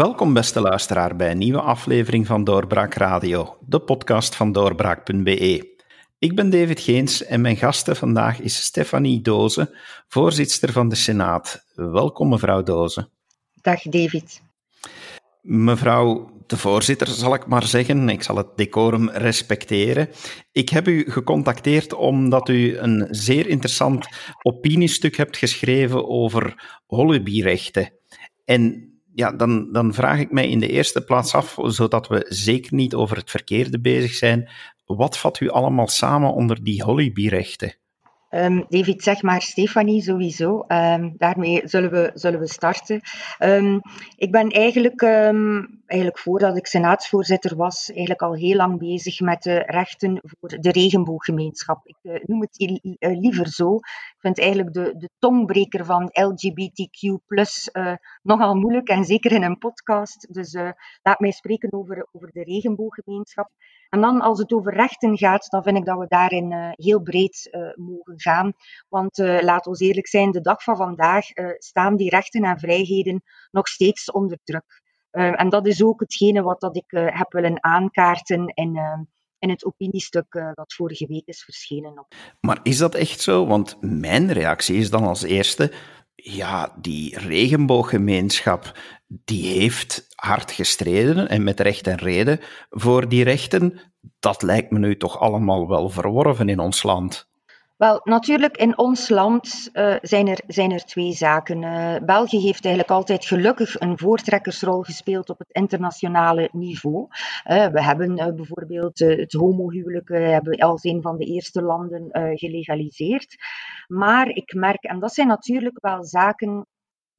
Welkom beste luisteraar bij een nieuwe aflevering van Doorbraak Radio, de podcast van doorbraak.be. Ik ben David Geens en mijn gasten vandaag is Stefanie Doze, voorzitter van de Senaat. Welkom mevrouw Doze. Dag David. Mevrouw de voorzitter, zal ik maar zeggen. Ik zal het decorum respecteren. Ik heb u gecontacteerd omdat u een zeer interessant opiniestuk hebt geschreven over hobbyrechten. En ja, dan, dan vraag ik mij in de eerste plaats af, zodat we zeker niet over het verkeerde bezig zijn, wat vat u allemaal samen onder die hobbyrechten? Um, David, zeg maar Stefanie sowieso. Um, daarmee zullen we, zullen we starten. Um, ik ben eigenlijk, eigenlijk voordat ik senaatsvoorzitter was, eigenlijk al heel lang bezig met de rechten voor de regenbooggemeenschap. Ik uh, noem het uh, liever zo. Ik vind eigenlijk de, de tongbreker van LGBTQ uh, nogal moeilijk en zeker in een podcast. Dus laat mij spreken over, over de regenbooggemeenschap. En dan als het over rechten gaat, dan vind ik dat we daarin uh, heel breed mogen gaan. Want laat ons eerlijk zijn, de dag van vandaag staan die rechten en vrijheden nog steeds onder druk. en dat is ook hetgene wat dat ik heb willen aankaarten in, in het opiniestuk dat vorige week is verschenen. Maar is dat echt zo? Want mijn reactie is dan als eerste, ja, die regenbooggemeenschap, die heeft hard gestreden en met recht en reden voor die rechten. Dat lijkt me nu toch allemaal wel verworven in ons land. Wel, natuurlijk, in ons land uh, zijn, er, zijn er twee zaken. Uh, België heeft eigenlijk altijd gelukkig een voortrekkersrol gespeeld op het internationale niveau. Uh, we hebben bijvoorbeeld het homohuwelijk hebben als een van de eerste landen gelegaliseerd. Maar ik merk, en dat zijn natuurlijk wel zaken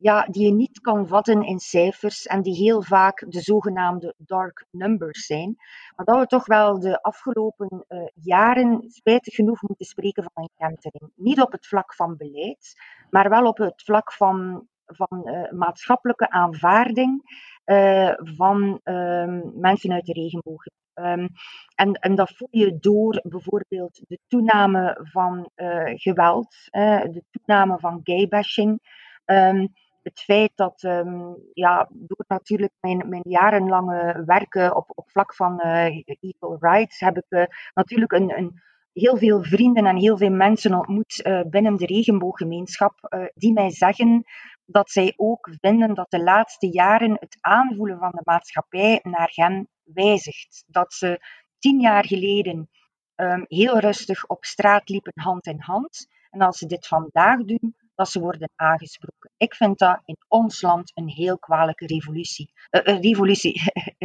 ja, die je niet kan vatten in cijfers en die heel vaak de zogenaamde dark numbers zijn. Maar dat we toch wel de afgelopen uh, jaren spijtig genoeg moeten spreken van een kentering. Niet op het vlak van beleid, maar wel op het vlak van, van uh, maatschappelijke aanvaarding uh, van ehm, mensen uit de regenboog. Um, en, en dat voel je door bijvoorbeeld de toename van geweld, de toename van gaybashing. Um, het feit dat, um, ja, door natuurlijk mijn, mijn jarenlange werken op, op vlak van uh, equal rights, heb ik uh, natuurlijk een, een, heel veel vrienden en heel veel mensen ontmoet uh, binnen de regenbooggemeenschap, die mij zeggen dat zij ook vinden dat de laatste jaren het aanvoelen van de maatschappij naar hen wijzigt. Dat ze tien jaar geleden um, heel rustig op straat liepen hand in hand. En als ze dit vandaag doen, dat ze worden aangesproken. Ik vind dat in ons land een heel kwalijke revolutie. Uh, revolutie,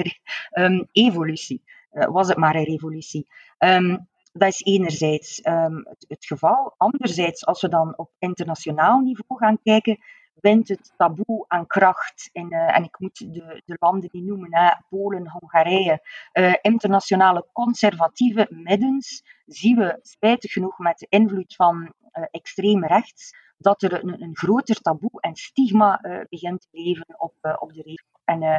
um, evolutie. Uh, was het maar een revolutie. Um, dat is enerzijds um, het, geval. Anderzijds, als we dan op internationaal niveau gaan kijken, wint het taboe aan kracht. En, en ik moet de, de landen die noemen, Polen, Hongarije, internationale conservatieve middens, zien we spijtig genoeg met de invloed van uh, extreem rechts, dat er een, een groter taboe en stigma uh, begint te leven op, uh, op de regio. En uh,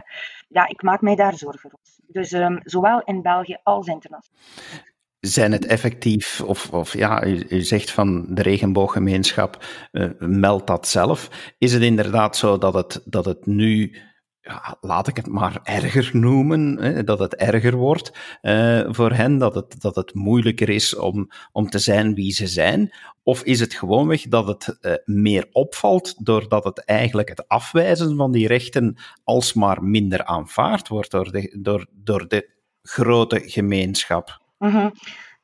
ja, ik maak mij daar zorgen over. Dus um, zowel in België als internationaal. Zijn het effectief, of, of ja, u, u, zegt van de regenbooggemeenschap, meldt dat zelf. Is het inderdaad zo dat het, dat het nu laat ik het maar erger noemen, hè, dat het erger wordt uh, voor hen, dat het, dat het moeilijker is om, om te zijn wie ze zijn? Of is het gewoonweg dat het uh, meer opvalt doordat het eigenlijk het afwijzen van die rechten alsmaar minder aanvaard wordt door de, door, door de grote gemeenschap? Mm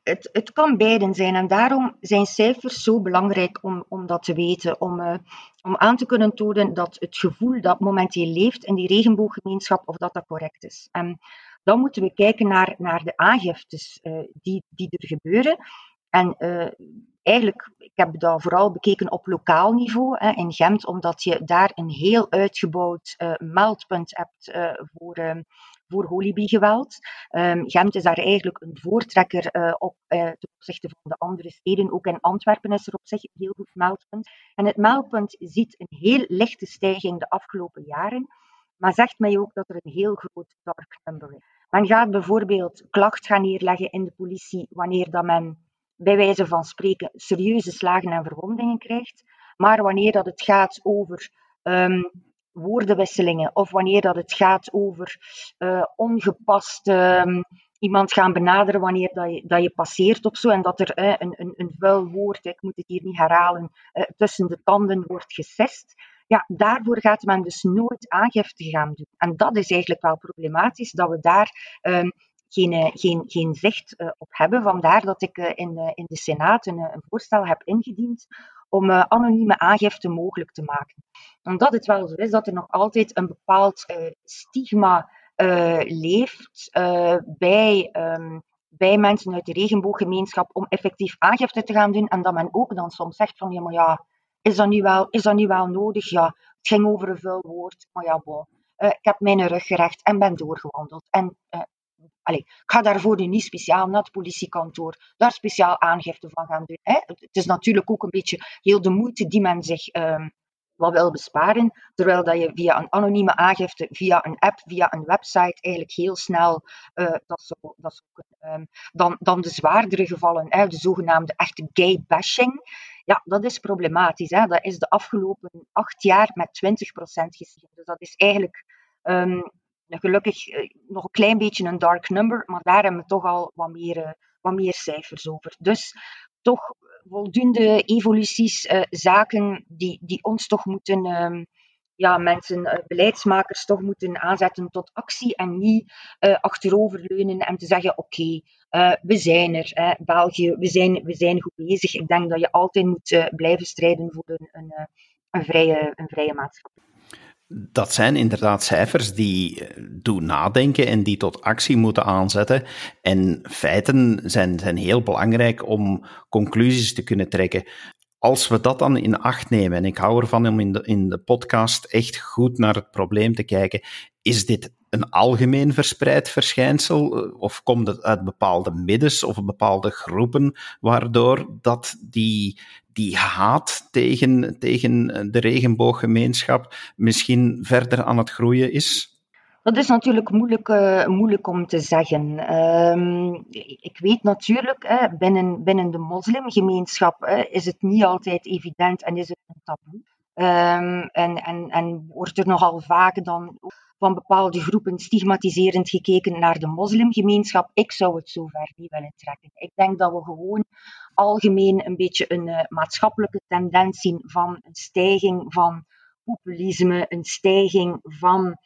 het, het kan beiden zijn en daarom zijn cijfers zo belangrijk om, dat te weten, om, uh, om aan te kunnen tonen dat het gevoel dat momenteel leeft in die regenbooggemeenschap, of dat dat correct is. En dan moeten we kijken naar, naar de aangiftes uh, die, die er gebeuren. En uh, eigenlijk, ik heb dat vooral bekeken op lokaal niveau hè, in Gent, omdat je daar een heel uitgebouwd meldpunt hebt voor voor holibiegeweld. Um, Gent is daar eigenlijk een voortrekker uh, op uh, ten opzichte van de andere steden. Ook in Antwerpen is er op zich een heel goed meldpunt. En het meldpunt ziet een heel lichte stijging de afgelopen jaren, maar zegt mij ook dat er een heel groot dark number is. Men gaat bijvoorbeeld klacht gaan neerleggen in de politie wanneer dat men bij wijze van spreken serieuze slagen en verwondingen krijgt. Maar wanneer dat het gaat over um, woordenwisselingen of wanneer dat het gaat over uh, ongepast ehm, iemand gaan benaderen wanneer dat je, dat je passeert of zo en dat er een, een, een vuil woord, ik moet het hier niet herhalen, tussen de tanden wordt gesest. Ja, daarvoor gaat men dus nooit aangifte gaan doen. En dat is eigenlijk wel problematisch, dat we daar um, geen, geen, geen zicht op hebben. Vandaar dat ik in, in de Senaat een, een, voorstel heb ingediend om anonieme aangifte mogelijk te maken. Omdat het wel zo is dat er nog altijd een bepaald stigma leeft bij, um, bij mensen uit de regenbooggemeenschap om effectief aangifte te gaan doen. En dat men ook dan soms zegt van ja, maar ja, is dat nu wel, is dat nu wel nodig? Ja, het ging over een vuil woord, maar ja, ik heb mijn rug gerecht en ben doorgewandeld. En ik ga daarvoor nu niet speciaal naar het politiekantoor, daar speciaal aangifte van gaan doen. Hè. Het is natuurlijk ook een beetje heel de moeite die men zich um, wat wil besparen, terwijl dat je via een anonieme aangifte, via een app, via een website, eigenlijk heel snel uh, dat dat um, dan, dan de zwaardere gevallen, hè, de zogenaamde echte gay bashing, ja, dat is problematisch. Hè. Dat is de afgelopen acht jaar met 20% gestegen. Dus dat is eigenlijk um, gelukkig uh, nog een klein beetje een dark number, maar daar hebben we toch al wat meer, uh, wat meer cijfers over. Dus toch voldoende evoluties, uh, zaken die, die ons toch moeten, um, ja, mensen, beleidsmakers toch moeten aanzetten tot actie en niet achteroverleunen en te zeggen: oké, uh, we zijn er, hè, België, we zijn, we zijn goed bezig. Ik denk dat je altijd moet uh, blijven strijden voor een, een, eh, een, vrije, een vrije maatschappij. Dat zijn inderdaad cijfers die doen nadenken en die tot actie moeten aanzetten. En feiten zijn, zijn heel belangrijk om conclusies te kunnen trekken. Als we dat dan in acht nemen, en ik hou ervan om in de, in de podcast echt goed naar het probleem te kijken, is dit een algemeen verspreid verschijnsel? Eh, of komt het uit bepaalde middens of bepaalde groepen, waardoor dat die, die haat tegen, tegen de regenbooggemeenschap misschien verder aan het groeien is? Dat is natuurlijk moeilijk, uh, moeilijk om te zeggen. Um, ik weet natuurlijk, hè, binnen, binnen de moslimgemeenschap hè, is het niet altijd evident en is het een taboe. Um, en, en, en wordt er nogal vaak dan van bepaalde groepen stigmatiserend gekeken naar de moslimgemeenschap. Ik zou het zover niet willen trekken. Ik denk dat we gewoon algemeen een beetje een uh, maatschappelijke tendens zien van een stijging van populisme, een stijging van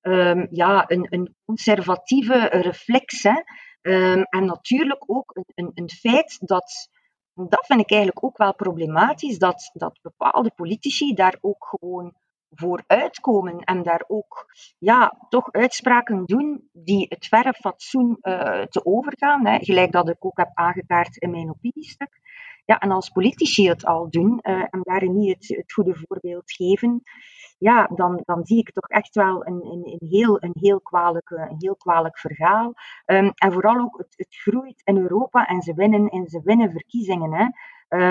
um, ja, een, een, conservatieve reflex. Hè. Um, en natuurlijk ook een, een, een feit dat dat vind ik eigenlijk ook wel problematisch, dat, dat bepaalde politici daar ook gewoon voor uitkomen en daar ook ja, toch uitspraken doen die het verre fatsoen uh, te overgaan. Hè. Gelijk dat ik ook heb aangekaart in mijn opiniestuk. Ja, en als politici het al doen uh, en daarin niet het, goede voorbeeld geven, ja, dan, dan zie ik toch echt wel een, een, een heel, een, heel, kwalijk, een heel kwalijk verhaal. Um, en vooral ook, het, het groeit in Europa en ze winnen, en ze winnen verkiezingen. Hè.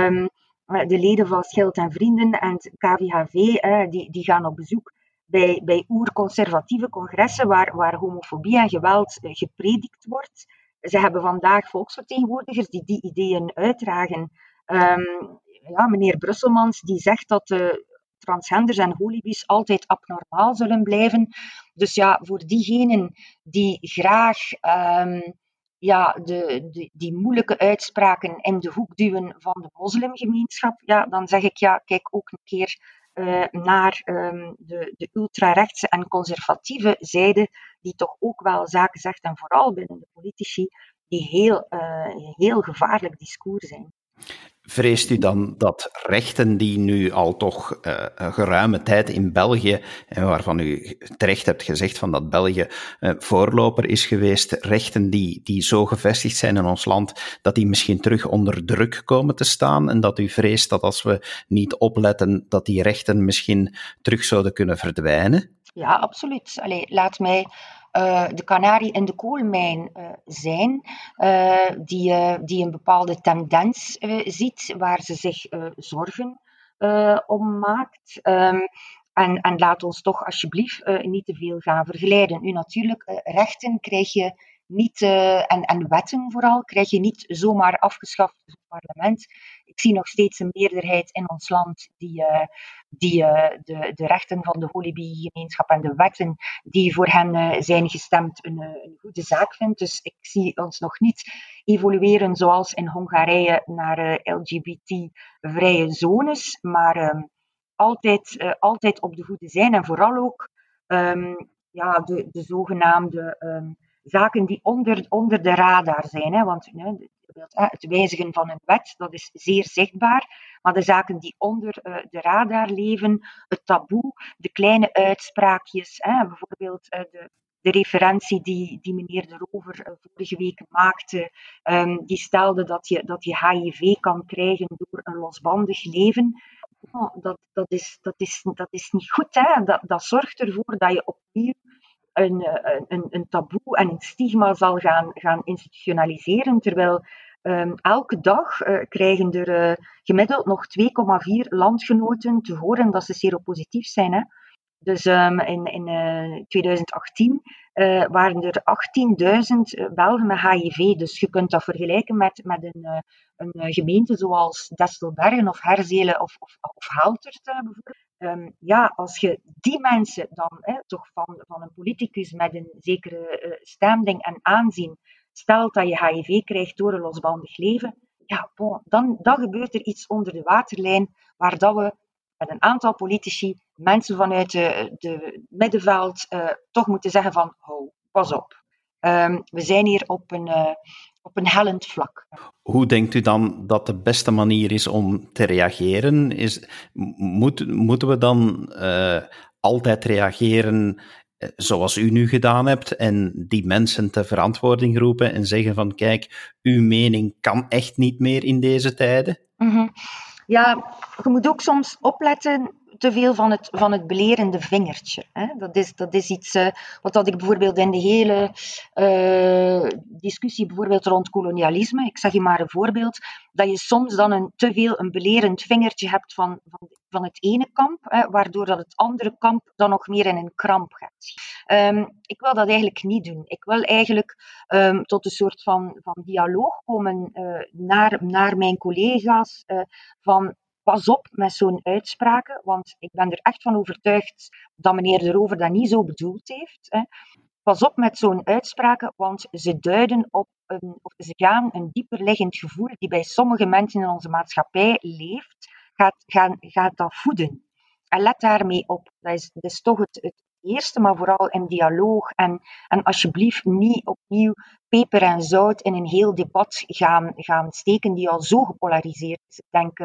Um, de leden van Schild en Vrienden en het KVHV, die, die gaan op bezoek bij, bij oerconservatieve congressen waar, waar homofobie en geweld eh, gepredikt wordt. Ze hebben vandaag volksvertegenwoordigers die die ideeën uitdragen. Um, ja, meneer Brusselmans die zegt dat de transgenders en holibies altijd abnormaal zullen blijven. Dus ja, voor diegenen die graag um, ja, de, die moeilijke uitspraken in de hoek duwen van de moslimgemeenschap, ja, dan zeg ik ja, kijk ook een keer uh, naar um, de, de ultrarechtse en conservatieve zijde, die toch ook wel zaken zegt, en vooral binnen de politici, die heel, uh, heel gevaarlijk discours zijn. Vreest u dan dat rechten die nu al toch uh, een geruime tijd in België, en waarvan u terecht hebt gezegd van dat België uh, voorloper is geweest, rechten die, die zo gevestigd zijn in ons land, dat die misschien terug onder druk komen te staan en dat u vreest dat als we niet opletten, dat die rechten misschien terug zouden kunnen verdwijnen? Ja, absoluut. Allee, laat mij uh, de kanarie in de koolmijn uh, zijn, uh, die, die een bepaalde tendens ziet waar ze zich zorgen om maakt. Um, en, en, laat ons toch alsjeblieft niet te veel gaan vergelijden. Nu natuurlijk, rechten krijg je niet, en, en wetten vooral, krijg je niet zomaar afgeschaft door het parlement. ik zie nog steeds een meerderheid in ons land die, uh, die uh, de, de rechten van de Holibi-gemeenschap en de wetten die voor hen zijn gestemd een, een, goede zaak vindt. Dus ik zie ons nog niet evolueren zoals in Hongarije naar LGBT-vrije zones, maar um, altijd, altijd op de goede zijn en vooral ook um, ja, de, de zogenaamde um, zaken die onder, onder de radar zijn. Hè, want het wijzigen van een wet, dat is zeer zichtbaar. Maar de zaken die onder uh, de radar leven, het taboe, de kleine uitspraakjes, hè, bijvoorbeeld uh, de, de referentie die, die meneer De Rover uh, vorige week maakte, um, die stelde dat je, dat je HIV kan krijgen door een losbandig leven. Oh, dat, dat, is, dat, is, dat is niet goed. Hè? Dat, dat zorgt ervoor dat je opnieuw een, een, taboe en een stigma zal gaan, gaan institutionaliseren, terwijl Um, elke dag uh, krijgen er uh, gemiddeld nog 2,4 landgenoten te horen dat ze seropositief zijn. Hè. Dus um, in, in uh, 2018 waren er 18.000 Belgen met HIV. Dus je kunt dat vergelijken met, met een, een gemeente zoals Destelbergen of Herzelen of, of, bijvoorbeeld. Um, ja, als je die mensen dan toch van, van een politicus met een zekere standing en aanzien stelt dat je HIV krijgt door een losbandig leven, ja, dan, dan gebeurt er iets onder de waterlijn waar dat we met een aantal politici, mensen vanuit de, de middenveld, uh, toch moeten zeggen van, pas op. Um, we zijn hier op een, uh, op een hellend vlak. Hoe denkt u dan dat de beste manier is om te reageren? Is, moet, moeten we dan uh, altijd reageren eh, zoals u nu gedaan hebt, en die mensen ter verantwoording roepen en zeggen van kijk, uw mening kan echt niet meer in deze tijden? Mm -hmm. Ja, je moet ook soms opletten te veel van het, van het belerende vingertje. Hè. Dat, is, dat is iets uh, wat dat ik bijvoorbeeld in de hele uh, discussie bijvoorbeeld rond kolonialisme, ik zeg je maar een voorbeeld, dat je soms dan een, te veel een belerend vingertje hebt van, van, van het ene kamp, hè, waardoor dat het andere kamp dan nog meer in een kramp gaat. Um, ik wil dat eigenlijk niet doen. Ik wil eigenlijk um, tot een soort van, van dialoog komen uh, naar, naar mijn collega's, van pas op met zo'n uitspraken, want ik ben er echt van overtuigd dat meneer De Rover dat niet zo bedoeld heeft. Hè. Pas op met zo'n uitspraken, want ze duiden op een, of ze gaan een dieper liggend gevoel die bij sommige mensen in onze maatschappij leeft, gaat, gaan, gaat dat voeden. En let daarmee op. Dat is, dat is toch het, het eerste, maar vooral in dialoog. En, en alsjeblieft niet opnieuw peper en zout in een heel debat gaan, gaan steken die al zo gepolariseerd is. Ik denk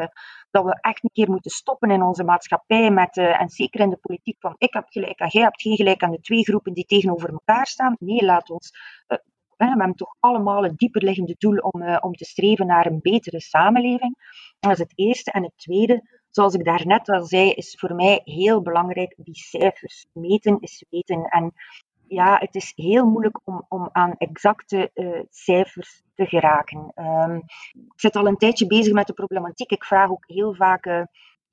dat we echt een keer moeten stoppen in onze maatschappij, met, uh, en zeker in de politiek, van ik heb gelijk en jij hebt geen gelijk aan de twee groepen die tegenover elkaar staan. Nee, laat ons uh, we hebben toch allemaal een dieperliggende doel om, uh, om te streven naar een betere samenleving. Dat is het eerste. En het tweede, zoals ik daarnet al zei, is voor mij heel belangrijk die cijfers. Meten is weten. En ja, het is heel moeilijk om, om aan exacte uh, cijfers te geraken. Um, ik zit al een tijdje bezig met de problematiek. Ik vraag ook heel vaak uh,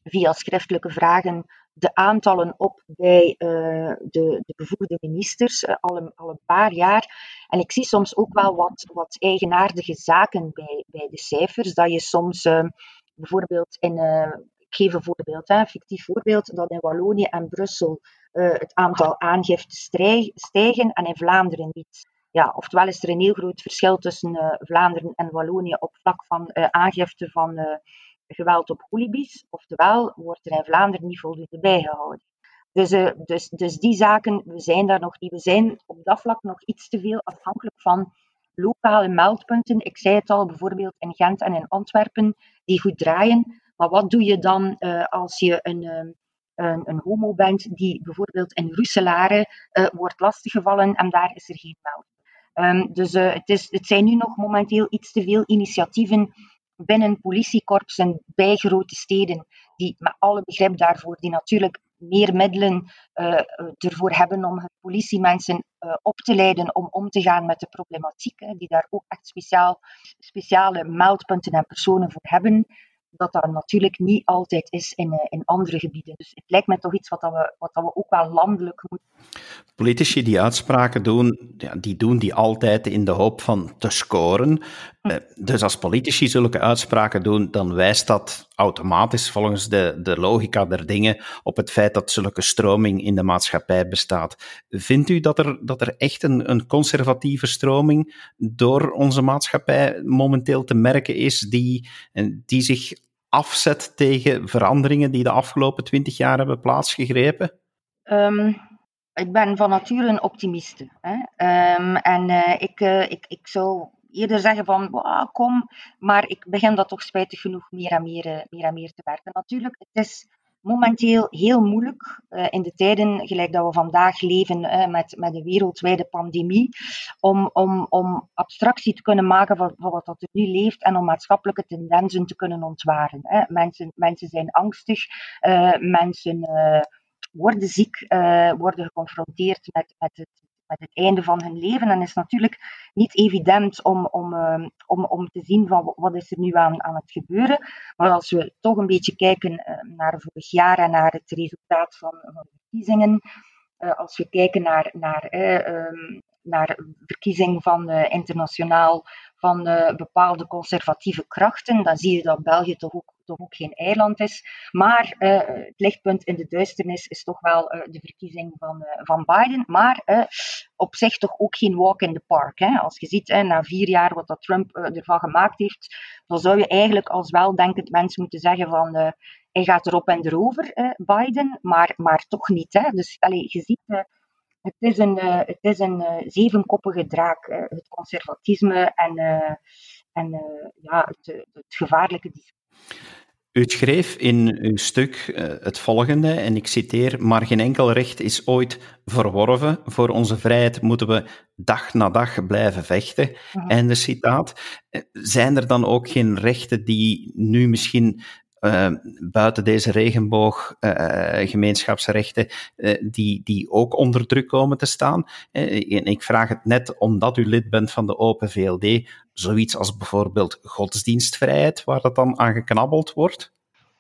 via schriftelijke vragen de aantallen op bij uh, de, de, bevoegde ministers al, een, al een paar jaar. En ik zie soms ook wel wat, wat eigenaardige zaken bij, bij de cijfers. Dat je soms bijvoorbeeld in ik geef een voorbeeld, een fictief voorbeeld, dat in Wallonië en Brussel uh, het aantal aangiften stijgen en in Vlaanderen niet. Ja, oftewel is er een heel groot verschil tussen uh, Vlaanderen en Wallonië op vlak van uh, aangifte van geweld op holibies, oftewel wordt er in Vlaanderen niet voldoende bijgehouden. Dus, dus, dus die zaken, we zijn daar nog niet. We zijn op dat vlak nog iets te veel afhankelijk van lokale meldpunten. Ik zei het al, bijvoorbeeld in Gent en in Antwerpen, die goed draaien. Maar wat doe je dan uh, als je een, uh, een, een, homo bent die bijvoorbeeld in Roeselare uh, wordt lastiggevallen en daar is er geen melding? Um, dus het, is, het zijn nu nog momenteel iets te veel initiatieven binnen politiekorpsen bij grote steden, die met alle begrip daarvoor, die natuurlijk meer middelen ervoor hebben om politiemensen op te leiden om om te gaan met de problematiek, hè, die daar ook echt speciaal, speciale meldpunten en personen voor hebben. Dat dat natuurlijk niet altijd is in, uh, in andere gebieden. Dus het lijkt mij toch iets wat, dat we, wat dat we ook wel landelijk moeten. Politici die uitspraken doen, ja, die doen die altijd in de hoop van te scoren. Hm. Dus als politici zulke uitspraken doen, dan wijst dat automatisch volgens de, de logica der dingen op het feit dat zulke stroming in de maatschappij bestaat. Vindt u dat er, dat er echt een, een conservatieve stroming door onze maatschappij momenteel te merken is, die, die zich afzet tegen veranderingen die de afgelopen twintig jaar hebben plaatsgegrepen? Um, ik ben van nature een optimiste. Hè? Um, en uh, ik, uh, ik, ik zou eerder zeggen van kom, maar ik begin dat toch spijtig genoeg meer en meer, uh, meer, en meer te werken. Natuurlijk, het is momenteel heel moeilijk uh, in de tijden gelijk dat we vandaag leven uh, met, met een wereldwijde pandemie, om, om, om abstractie te kunnen maken van, wat er nu leeft en om maatschappelijke tendensen te kunnen ontwaren. Mensen, mensen zijn angstig, mensen worden ziek, worden geconfronteerd met, met het met het einde van hun leven. En is natuurlijk niet evident om, om, ehm, om, om te zien van wat is er nu aan, aan het gebeuren. Maar als we toch een beetje kijken ehm, naar vorig jaar en naar het resultaat van, van de verkiezingen. Uh, als we kijken naar, naar, eh, naar verkiezing van uh, internationaal van bepaalde conservatieve krachten, dan zie je dat België toch ook toch ook geen eiland is. Maar uh, het lichtpunt in de duisternis is toch wel de verkiezing van, van Biden. Maar op zich toch ook geen walk in the park. Hè. Als je ziet, na vier jaar wat dat Trump ervan gemaakt heeft, dan zou je eigenlijk als weldenkend mens moeten zeggen van hij gaat erop en erover, Biden, maar, maar toch niet. Hè. Dus allez, je ziet, het is een, het is een zevenkoppige draak, het conservatisme en, en ja, het, het gevaarlijke u schreef in uw stuk uh, het volgende, en ik citeer: Maar geen enkel recht is ooit verworven. Voor onze vrijheid moeten we dag na dag blijven vechten. Mhm. Einde citaat. Eh, zijn er dan ook geen rechten die nu misschien uh, buiten deze regenboog uh, gemeenschapsrechten uh, die, die ook onder druk komen te staan. en ik vraag het net omdat u lid bent van de Open VLD, zoiets als bijvoorbeeld godsdienstvrijheid, waar dat dan aan geknabbeld wordt?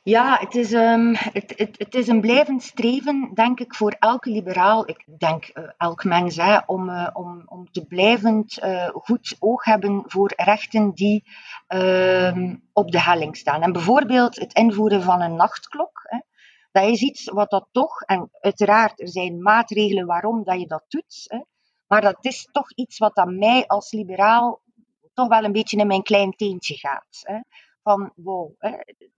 Ja, het is, um, het, het, is een blijvend streven, denk ik, voor elke liberaal, ik denk uh, elk mens, hè, om, uh, om, om te blijvend uh, goed oog hebben voor rechten die uh, op de helling staan. En bijvoorbeeld het invoeren van een nachtklok. Hè, dat is iets wat dat toch, en uiteraard, er zijn maatregelen waarom dat je dat doet, hè, maar dat is toch iets wat aan mij als liberaal toch wel een beetje in mijn klein teentje gaat. Hè van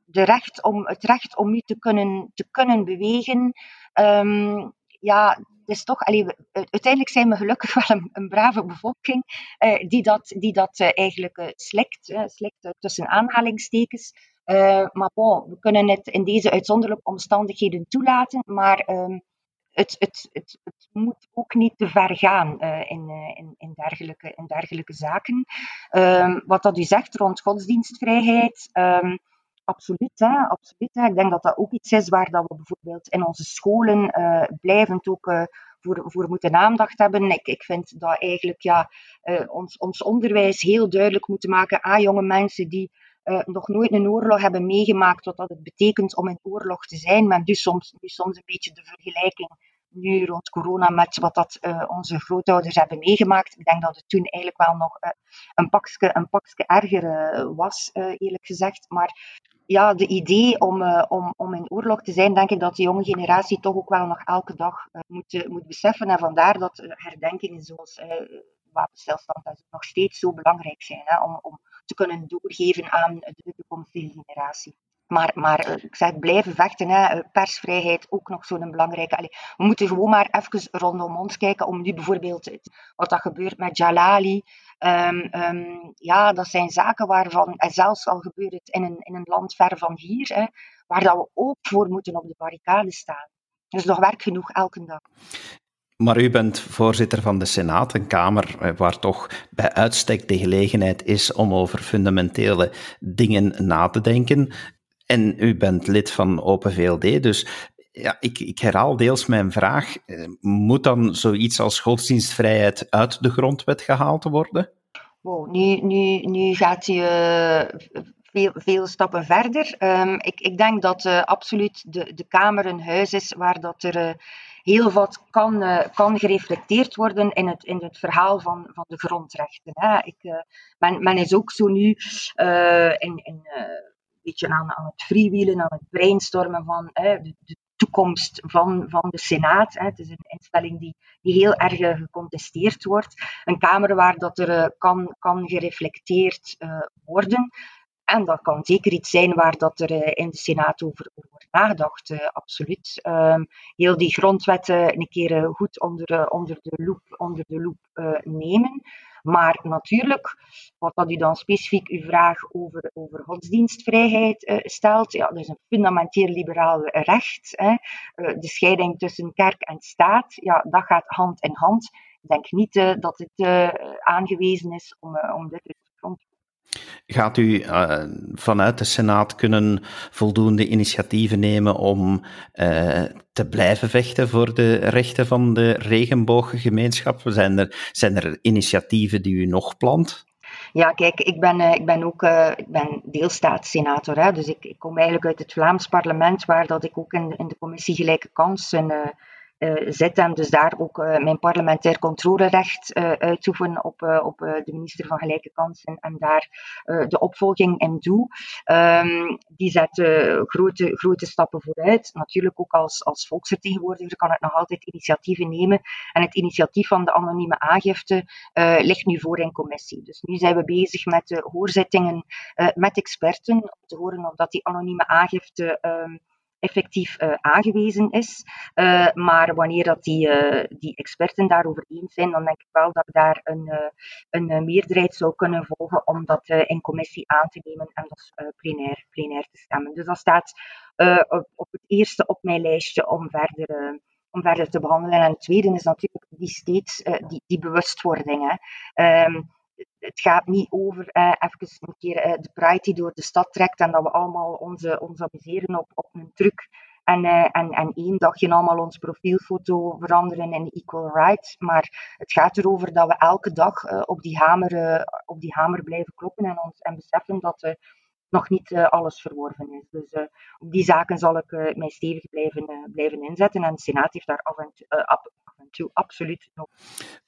de recht om, het recht om u te kunnen, te kunnen bewegen. Um, ja, het is toch, allee, uiteindelijk zijn we gelukkig wel een, brave bevolking uh, die dat, die dat uh, eigenlijk uh, slikt, tussen aanhalingstekens. maar we kunnen het in deze uitzonderlijke omstandigheden toelaten, maar um, het, het, het, moet ook niet te ver gaan uh, in, in, in, dergelijke, in zaken. Um, wat dat u zegt rond godsdienstvrijheid, um, absoluut, hè, absoluut. Hè. Ik denk dat dat ook iets is waar dat we bijvoorbeeld in onze scholen uh, blijvend ook voor, voor moeten aandacht hebben. Ik, ik vind dat eigenlijk ja, ons, ons onderwijs heel duidelijk moeten maken aan jonge mensen die uh, nog nooit een oorlog hebben meegemaakt, wat dat het betekent om in oorlog te zijn. Men dus soms, nu soms een beetje de vergelijking nu rond corona met wat dat uh, onze grootouders hebben meegemaakt. Ik denk dat het toen eigenlijk wel nog uh, een, pakje, een pakje erger was, eerlijk gezegd. Maar ja, de idee om, om, om in oorlog te zijn, denk ik dat de jonge generatie toch ook wel nog elke dag moet, moet beseffen. En vandaar dat herdenkingen zoals wapenstilstand nog steeds zo belangrijk zijn hè, om, om te kunnen doorgeven aan de toekomstige generatie. Maar, maar eh, ik zeg, blijven vechten. Hè. Eh, persvrijheid, ook nog zo'n belangrijke. Allee, we moeten gewoon maar even rondom ons kijken. Om nu bijvoorbeeld wat dat gebeurt met Jalali. Um, um, ja, dat zijn zaken waarvan, en zelfs al gebeurt het in een, in een land ver van hier, hè, waar dat we ook voor moeten op de barricade staan. Dus nog werk genoeg elke dag. Maar u bent voorzitter van de Senaat, een kamer eh, waar toch bij uitstek de gelegenheid is om over fundamentele dingen na te denken. En u bent lid van Open VLD, dus ja, ik, ik herhaal deels mijn vraag. Eh, moet dan zoiets als godsdienstvrijheid uit de grondwet gehaald worden? Wow, nu, nu, nu gaat u uh, veel, veel stappen verder. Ehm, ik, ik denk dat absoluut de, de Kamer een huis is waar dat er heel wat kan, uh, kan gereflecteerd worden in het, in het verhaal van, van de grondrechten. Hè. Ik, men, men is ook zo nu in, in een beetje aan, aan het freewheelen, aan het brainstormen van de, de toekomst van, van de Senaat. Hè. Het is een instelling die, die heel erg gecontesteerd wordt. Een Kamer waar dat er kan, kan gereflecteerd worden. En dat kan zeker iets zijn waar dat er eh, in de Senaat over, wordt nagedacht, uh, absoluut. Um, heel die grondwetten een keer uh, goed onder, onder de loep, onder de nemen. Maar natuurlijk, wat dat u dan specifiek uw vraag over, over godsdienstvrijheid stelt, ja, dat is een fundamenteel liberaal recht. Hè. de scheiding tussen kerk en staat, ja, dat gaat hand in hand. Ik denk niet dat het aangewezen is om, om dit uit grond Gaat u uh, vanuit de Senaat kunnen voldoende initiatieven nemen om uh, te blijven vechten voor de rechten van de regenbooggemeenschap? Zijn er, zijn er initiatieven die u nog plant? Ja, kijk, ik ben, uh, ik ben ook ik ben deelstaatsenator, hè, dus ik, ik, kom eigenlijk uit het Vlaams parlement, waar dat ik ook in, in de commissie Gelijke Kansen zit en dus daar ook uh, mijn parlementair controlerecht uh, uitoefen op, op de minister van Gelijke Kansen en daar de opvolging in doe. Um, die zet grote, grote stappen vooruit. Natuurlijk ook als, als volksvertegenwoordiger kan ik nog altijd initiatieven nemen. En het initiatief van de anonieme aangifte ligt nu voor in commissie. Dus nu zijn we bezig met de hoorzittingen met experten om te horen of dat die anonieme aangifte um, effectief uh, aangewezen is. Uh, maar wanneer dat die, uh, die experten daarover eens zijn, dan denk ik wel dat daar een, een meerderheid zou kunnen volgen om dat in commissie aan te nemen en dat plenair, plenair te stemmen. Dus dat staat op, op, het eerste op mijn lijstje om verder om verder te behandelen. En het tweede is natuurlijk die steeds die, die bewustwording. Um, het gaat niet over eh, even een keer eh, de pride die door de stad trekt en dat we allemaal onze, ons amuseren op, op een truc. En, uh, en, en één dagje allemaal ons profielfoto veranderen in equal rights. Maar het gaat erover dat we elke dag op, die hamer, op die hamer blijven kloppen en, ons, en beseffen dat nog niet alles verworven is. Dus op die zaken zal ik mij stevig blijven, blijven inzetten. En de Senaat heeft daar af en toe, toe, absoluut nog.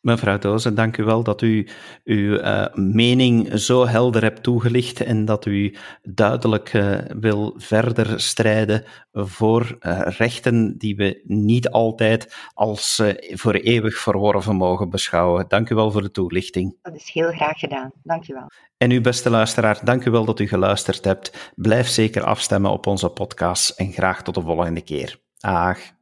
Mevrouw Dozen, dank u wel dat u uw uh, mening zo helder hebt toegelicht en dat u duidelijk uh, wil verder strijden voor uh, rechten die we niet altijd als voor eeuwig verworven mogen beschouwen. Dank u wel voor de toelichting. Dat is heel graag gedaan. Dank u wel. En u, beste luisteraar, dank u wel dat u geluisterd hebt. Blijf zeker afstemmen op onze podcast en graag tot de volgende keer. Dag.